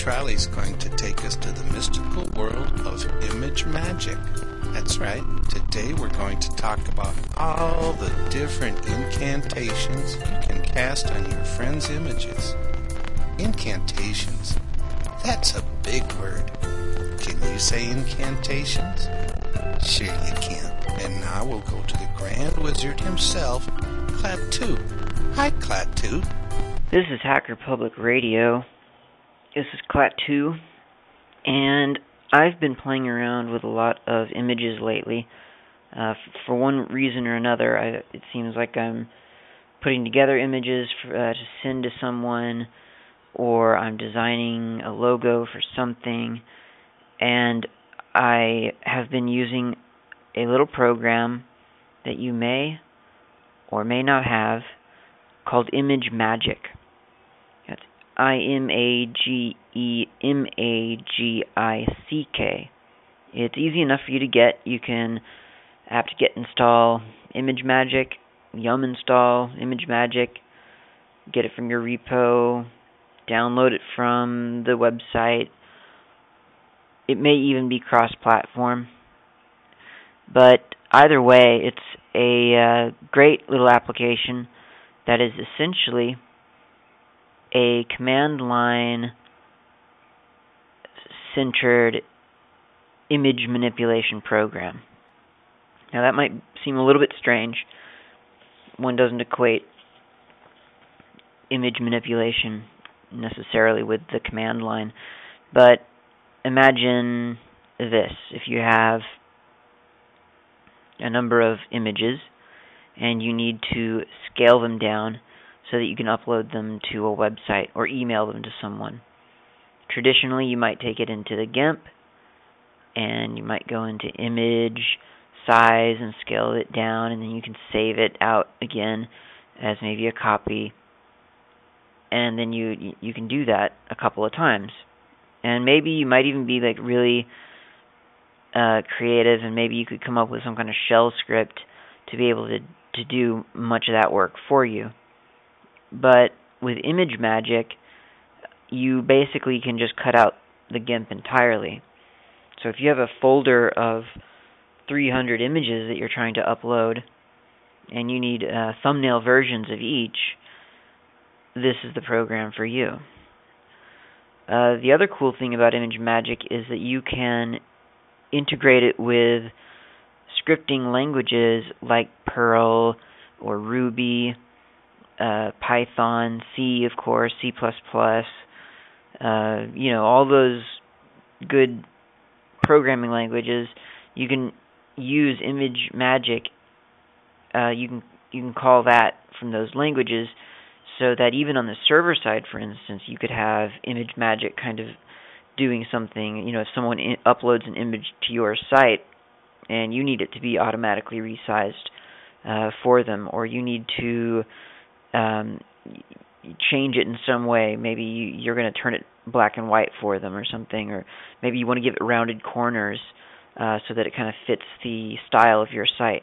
Trolley's going to take us to the mystical world of ImageMagick. That's right. Today we're going to talk about all the different incantations you can cast on your friends' images. Incantations. That's a big word. Can you say incantations? Sure you can. And now we'll go to the Grand Wizard himself, Klaatu. Hi, Klaatu. This is Hacker Public Radio. This is Clat 2, and I've been playing around with a lot of images lately. Uh, for one reason or another, I, it seems like I'm putting together images for, uh, to send to someone, or I'm designing a logo for something, and I have been using a little program that you may or may not have called ImageMagick. I M A G E M A G I C K. It's easy enough for you to get. You can apt get install ImageMagick, Yum install ImageMagick, get it from your repo, download it from the website. It may even be cross platform. But either way, it's a uh, great little application that is essentially a command line centered image manipulation program. Now, that might seem a little bit strange. One doesn't equate image manipulation necessarily with the command line, but imagine this if you have a number of images and you need to scale them down so that you can upload them to a website or email them to someone. Traditionally, you might take it into the GIMP and you might go into image size and scale it down and then you can save it out again as maybe a copy and then you you can do that a couple of times and maybe you might even be like really uh, creative, and maybe you could come up with some kind of shell script to be able to to do much of that work for you. But with ImageMagick, you basically can just cut out the GIMP entirely. So if you have a folder of 300 images that you're trying to upload, and you need uh, thumbnail versions of each, this is the program for you. Uh, the other cool thing about ImageMagick is that you can integrate it with scripting languages like Perl or Ruby, uh, Python, C, of course, C++, uh, you know, all those good programming languages. You can use ImageMagick. Uh, you can you can call that from those languages, so that even on the server side, for instance, you could have ImageMagick kind of doing something, you know, if someone in, uploads an image to your site and you need it to be automatically resized uh, for them, or you need to um, change it in some way, maybe you, you're going to turn it black and white for them or something, or maybe you want to give it rounded corners uh, so that it kind of fits the style of your site.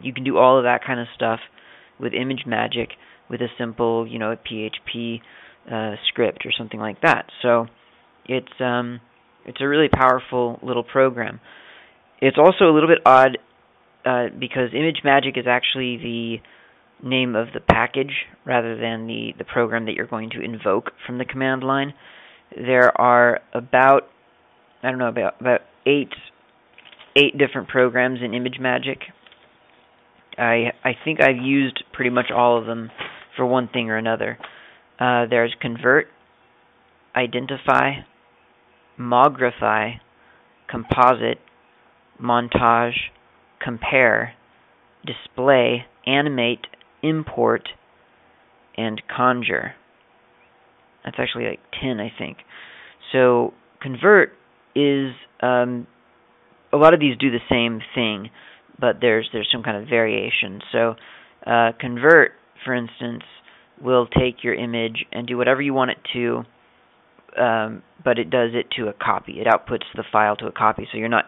You can do all of that kind of stuff with ImageMagick with a simple, you know, PHP uh, script or something like that. So it's um, it's a really powerful little program. It's also a little bit odd uh, because ImageMagick is actually the name of the package rather than the, the program that you're going to invoke from the command line. There are about I don't know about about eight eight different programs in ImageMagick. I I think I've used pretty much all of them for one thing or another. Uh, there's Convert, Identify, Mogrify, Composite, Montage, Compare, Display, Animate, Import, and Conjure. That's actually like 10, I think. So, Convert is um, a lot of these do the same thing, but there's there's some kind of variation. So, uh, Convert, for instance, will take your image and do whatever you want it to um, but it does it to a copy. It outputs the file to a copy, so you're not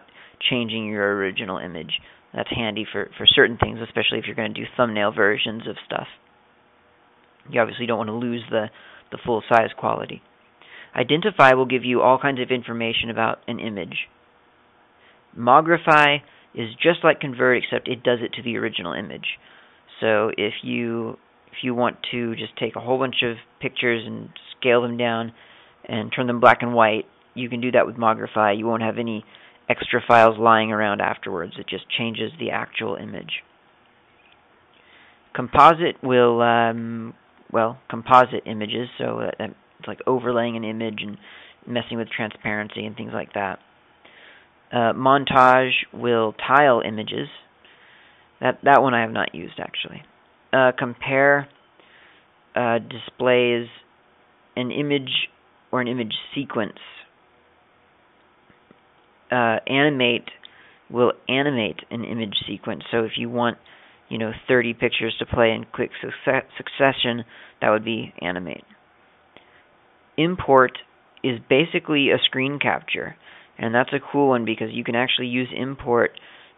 changing your original image. That's handy for, for certain things, especially if you're going to do thumbnail versions of stuff. You obviously don't want to lose the, the full size quality. Identify will give you all kinds of information about an image. Mogrify is just like convert except it does it to the original image. So if you if you want to just take a whole bunch of pictures and scale them down and turn them black and white, you can do that with Mogrify. You won't have any extra files lying around afterwards. It just changes the actual image. Composite will, um, well, composite images, so uh, it's like overlaying an image and messing with transparency and things like that. Uh, montage will tile images. That that one I have not used actually. Uh, compare uh, displays an image or an image sequence. Uh, animate will animate an image sequence. So if you want, you know, 30 pictures to play in quick succession, that would be animate. Import is basically a screen capture, and that's a cool one because you can actually use import.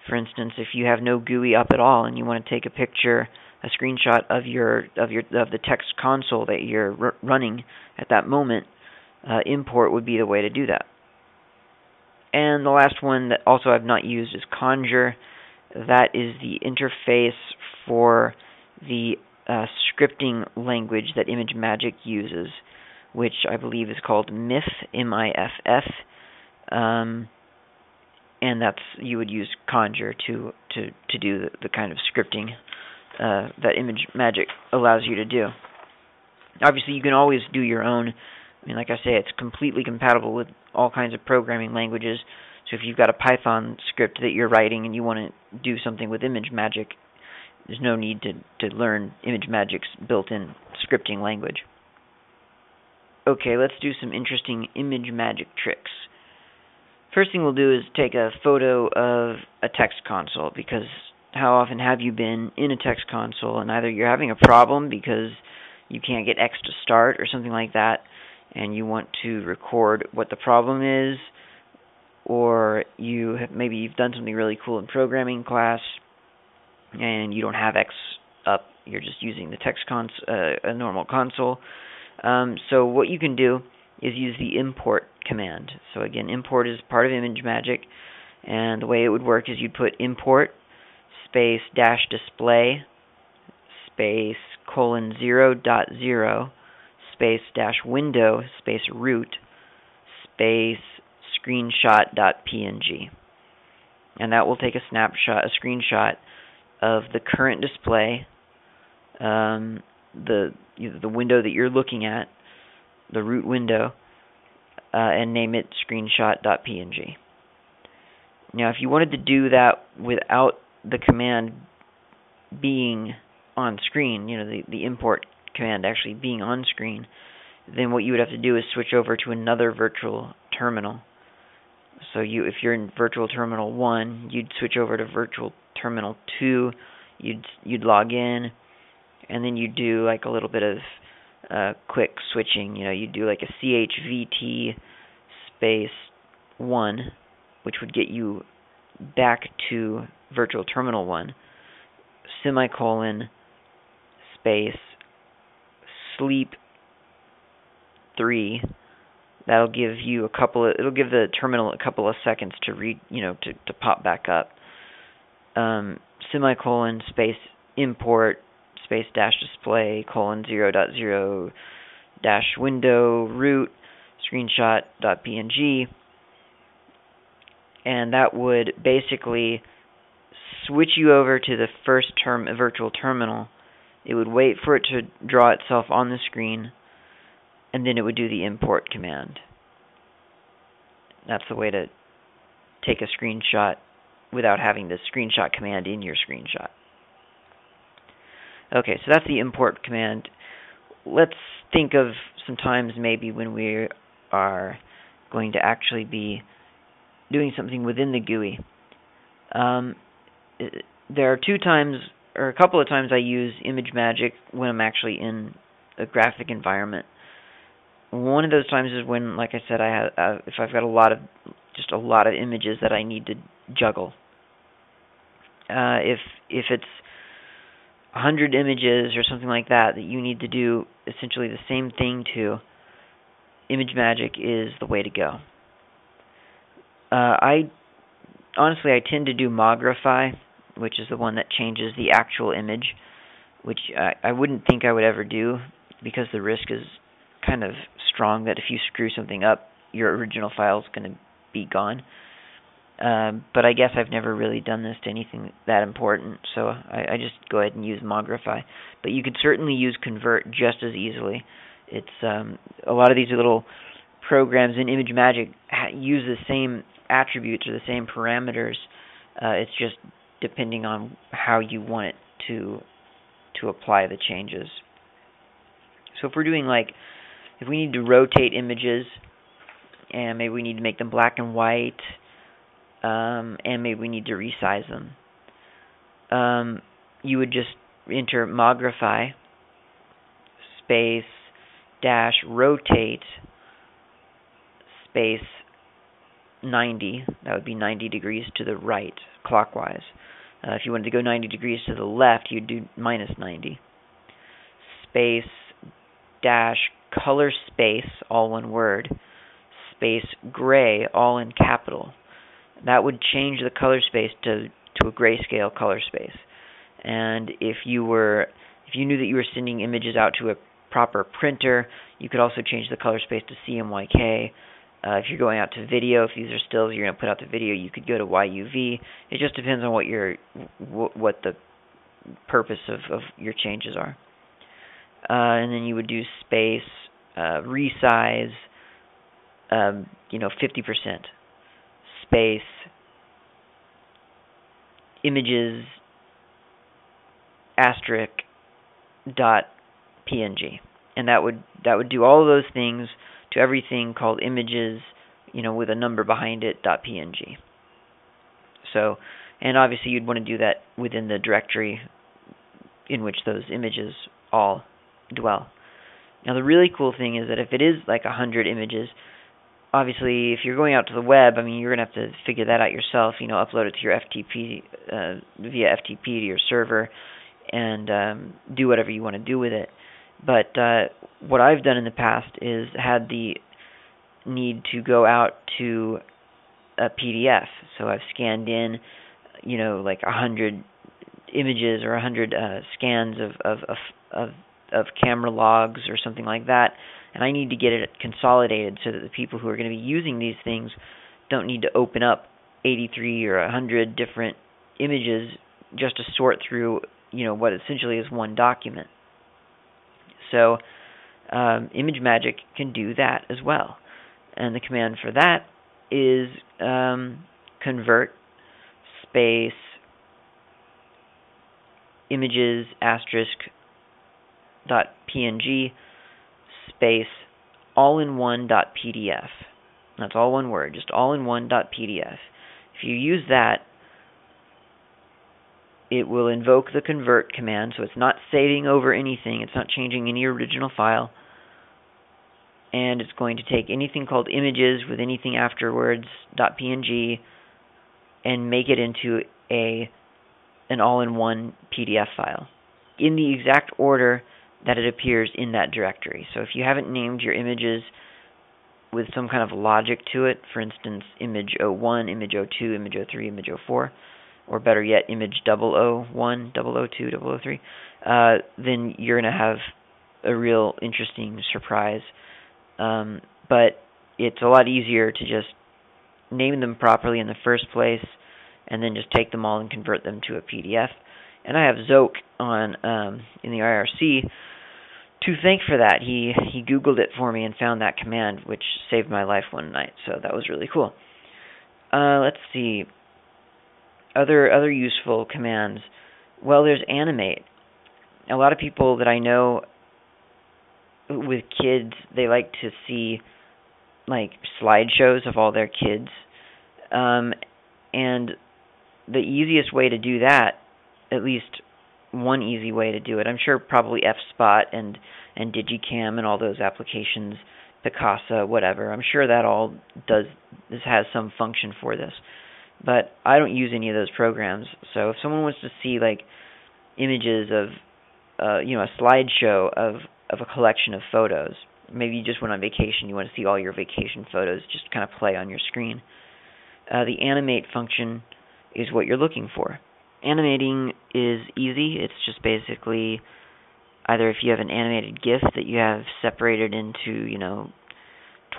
For instance, if you have no GUI up at all and you want to take a picture a screenshot of your of your of the text console that you're r- running at that moment, uh, import would be the way to do that. And the last one that also I've not used is Conjure. That is the interface for the uh, scripting language that ImageMagick uses, which I believe is called MIFF, M-I-F-F. Um, and that's you would use Conjure to to to do the, the kind of scripting uh, that ImageMagick allows you to do. Obviously, you can always do your own. I mean, like I say, it's completely compatible with all kinds of programming languages. So if you've got a Python script that you're writing and you want to do something with ImageMagick, there's no need to, to learn ImageMagick's built-in scripting language. Okay, let's do some interesting ImageMagick tricks. First thing we'll do is take a photo of a text console because how often have you been in a text console and either you're having a problem because you can't get X to start or something like that and you want to record what the problem is or you have, maybe you've done something really cool in programming class and you don't have X up you're just using the text cons uh, a normal console. Um, so what you can do is use the import command. So again import is part of ImageMagick and the way it would work is you'd put import space dash display space colon zero dot zero space dash window space root space screenshot dot png and that will take a snapshot a screenshot of the current display um, the the window that you're looking at the root window uh, and name it screenshot.png. Now, if you wanted to do that without the command being on screen, you know, the, the import command actually being on screen, then what you would have to do is switch over to another virtual terminal. So you if you're in virtual terminal 1, you'd switch over to virtual terminal 2, you'd you'd log in and then you do like a little bit of uh, quick switching, you know, you do like a chvt space 1 which would get you back to virtual terminal 1 semicolon space sleep 3 that'll give you a couple of it'll give the terminal a couple of seconds to read you know to to pop back up. Um, semicolon space import space dash display colon 0 dot 0 dash window root screenshot dot png and that would basically switch you over to the first term virtual terminal. It would wait for it to draw itself on the screen, and then it would do the import command. That's the way to take a screenshot without having the screenshot command in your screenshot. Okay, so that's the import command. Let's think of some times maybe when we are going to actually be doing something within the GUI. Um, there are two times, or a couple of times, I use ImageMagick when I'm actually in a graphic environment. One of those times is when, like I said, I have uh, if I've got a lot of just a lot of images that I need to juggle. Uh, if if it's 100 images or something like that that you need to do essentially the same thing to, ImageMagick is the way to go. Uh, I honestly I tend to do Mogrify, which is the one that changes the actual image, which I, I wouldn't think I would ever do because the risk is kind of strong that if you screw something up, your original file is going to be gone. Um, but I guess I've never really done this to anything that important, so I, I just go ahead and use Mogrify. But you could certainly use Convert just as easily. It's um, a lot of these little programs in ImageMagick use the same attributes or the same parameters. Uh, it's just depending on how you want to to apply the changes. So if we're doing like if we need to rotate images and maybe we need to make them black and white um, and maybe we need to resize them. Um, you would just enter Mogrify space dash rotate space 90. That would be 90 degrees to the right, clockwise. Uh, if you wanted to go 90 degrees to the left, you'd do minus 90. Space dash color space, all one word, space gray, all in capital that would change the color space to to a grayscale color space. And if you were if you knew that you were sending images out to a proper printer, you could also change the color space to CMYK. Uh, if you're going out to video, if these are stills, you're going to put out the video. You could go to YUV. It just depends on what your what the purpose of, of your changes are. Uh, and then you would do space, uh, resize, um, you know, 50% space images asterisk dot png and that would that would do all of those things to everything called images you know with a number behind it png so and obviously you'd want to do that within the directory in which those images all dwell now the really cool thing is that if it is like a hundred images obviously, if you're going out to the web, I mean, you're going to have to figure that out yourself. You know, upload it to your FTP uh, via FTP to your server, and um, do whatever you want to do with it. But uh, what I've done in the past is had the need to go out to a PDF. So I've scanned in, you know, like a hundred images or a hundred uh, scans of, of of of of camera logs or something like that and I need to get it consolidated so that the people who are going to be using these things don't need to open up 83 or 100 different images just to sort through, you know, what essentially is one document. So, um, ImageMagick can do that as well, and the command for that is um, convert space images asterisk dot png space all in one dot pdf. That's all one word, just all in one dot pdf. If you use that, it will invoke the convert command, so it's not saving over anything, it's not changing any original file, and it's going to take anything called images with anything afterwards, .png, and make it into a an all-in-one PDF file in the exact order that it appears in that directory. So if you haven't named your images with some kind of logic to it, for instance, image 01, image 02, image 03, image 04, or better yet, image 001, 002, 003, uh, then you're going to have a real interesting surprise. Um, but it's a lot easier to just name them properly in the first place and then just take them all and convert them to a PDF. And I have Zoke on um, in the IRC to thank for that, he he Googled it for me and found that command, which saved my life one night. So that was really cool. Uh, let's see. Other other useful commands. Well, there's animate. A lot of people that I know with kids, they like to see like slideshows of all their kids. Um, and the easiest way to do that, at least one easy way to do it. I'm sure probably F-Spot and and digiKam and all those applications, Picasa, whatever. I'm sure that all does this has some function for this. But I don't use any of those programs. So if someone wants to see like images of uh, you know a slideshow of of a collection of photos. Maybe you just went on vacation. You want to see all your vacation photos just kind of play on your screen. Uh, the animate function is what you're looking for. Animating is easy. It's just basically either if you have an animated GIF that you have separated into you know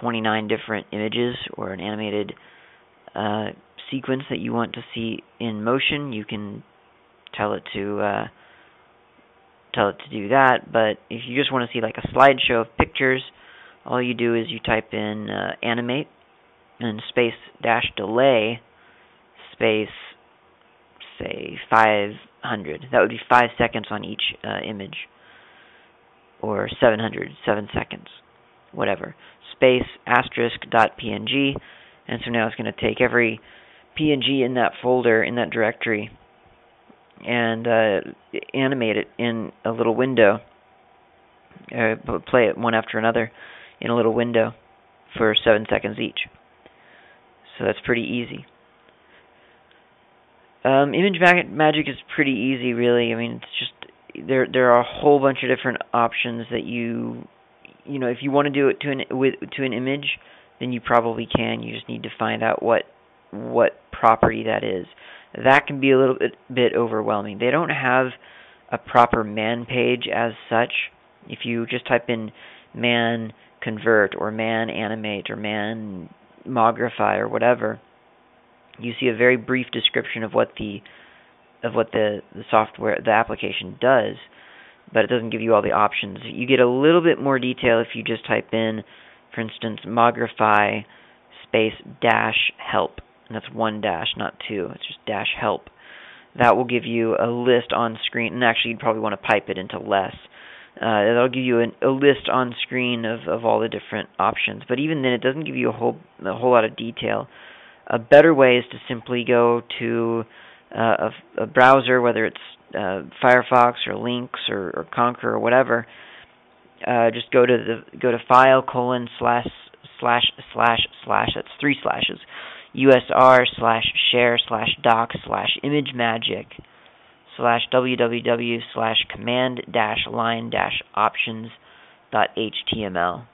29 different images or an animated uh, sequence that you want to see in motion, you can tell it to uh, tell it to do that. But if you just want to see like a slideshow of pictures, all you do is you type in uh, animate and space dash delay space say 500. That would be five seconds on each uh, image, or 700, seven seconds, whatever. Space asterisk dot png, and so now it's going to take every PNG in that folder in that directory and uh, animate it in a little window. Uh, play it one after another in a little window for seven seconds each. So that's pretty easy. Um, image mag- magic is pretty easy, really. I mean, it's just there. There are a whole bunch of different options that you, you know, if you want to do it to an with to an image, then you probably can. You just need to find out what what property that is that can be a little bit, bit overwhelming. They don't have a proper man page as such. If you just type in man convert or man animate or man mogrify or whatever, you see a very brief description of what the of what the, the software the application does, but it doesn't give you all the options. You get a little bit more detail if you just type in, for instance, mogrify space dash help and that's one dash, not two. It's just dash help. That will give you a list on screen, and actually you'd probably want to pipe it into less. Uh, that'll give you an, a list on screen of, of all the different options. But even then, it doesn't give you a whole a whole lot of detail. A better way is to simply go to uh, a, a browser, whether it's uh, Firefox or Lynx or, or Konqueror or whatever. Uh, just go to the go to file colon slash slash slash slash. That's three slashes usr slash share slash doc slash imagemagick slash www slash command dash line dash options dot html.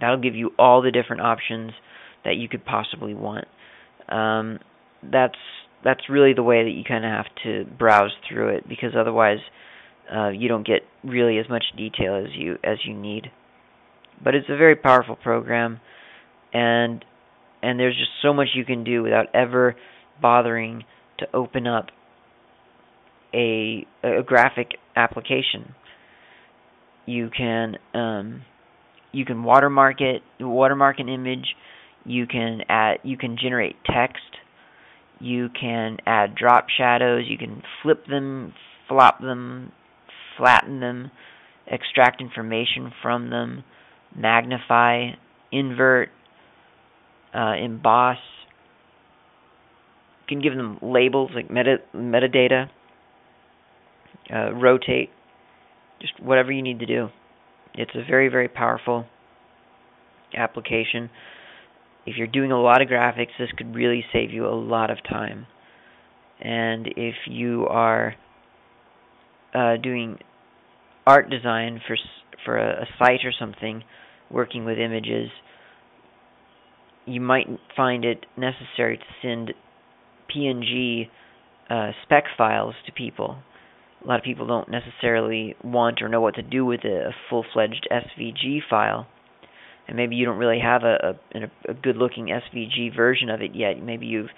That'll give you all the different options that you could possibly want. Um, that's that's really the way that you kind of have to browse through it because otherwise uh, you don't get really as much detail as you as you need. But it's a very powerful program, and and there's just so much you can do without ever bothering to open up a a graphic application. You can um, you can watermark it, watermark an image. You can add you can generate text. You can add drop shadows. You can flip them, flop them, flatten them, extract information from them, magnify, invert, uh, emboss. You can give them labels like meta metadata, uh, rotate, just whatever you need to do. It's a very very powerful application. If you're doing a lot of graphics, this could really save you a lot of time. And if you are uh, doing art design for for a, a site or something, working with images, you might find it necessary to send PNG uh, spec files to people. A lot of people don't necessarily want or know what to do with a, full-fledged SVG file, and maybe you don't really have a, a, a good-looking SVG version of it yet. Maybe you've,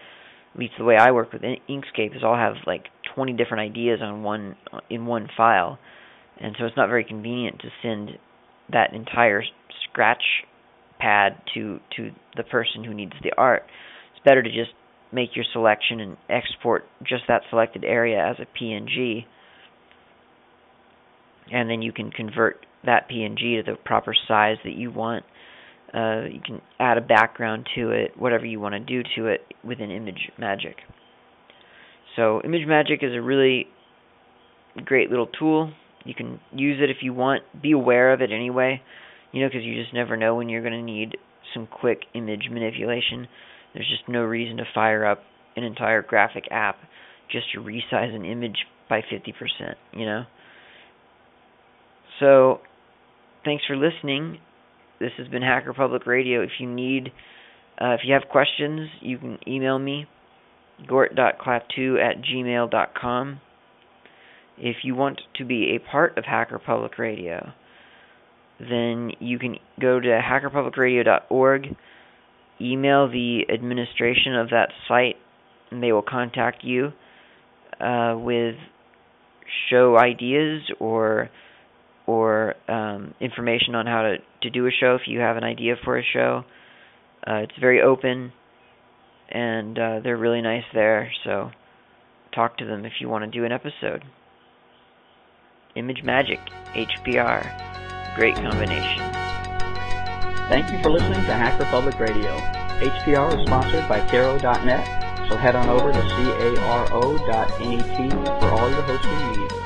at least the way I work with Inkscape is I'll have like 20 different ideas on one in one file, and so it's not very convenient to send that entire scratch pad to to the person who needs the art. It's better to just make your selection and export just that selected area as a PNG and then you can convert that PNG to the proper size that you want. Uh, you can add a background to it, whatever you want to do to it within ImageMagick. So ImageMagick is a really great little tool. You can use it if you want. Be aware of it anyway you know, because you just never know when you're going to need some quick image manipulation. There's just no reason to fire up an entire graphic app just to resize an image by 50%, you know? So, thanks for listening. This has been Hacker Public Radio. If you need, uh, if you have questions, you can email me, gort.klaatu at gmail.com. If you want to be a part of Hacker Public Radio, then you can go to hackerpublicradio.org, email the administration of that site, and they will contact you uh, with show ideas or or um, information on how to, to do a show if you have an idea for a show. Uh, it's very open, and uh, they're really nice there. So talk to them if you want to do an episode. ImageMagick, HPR, great combination. Thank you for listening to Hacker Public Radio. HPR is sponsored by Caro.net, so head on over to caro.net for all your hosting needs.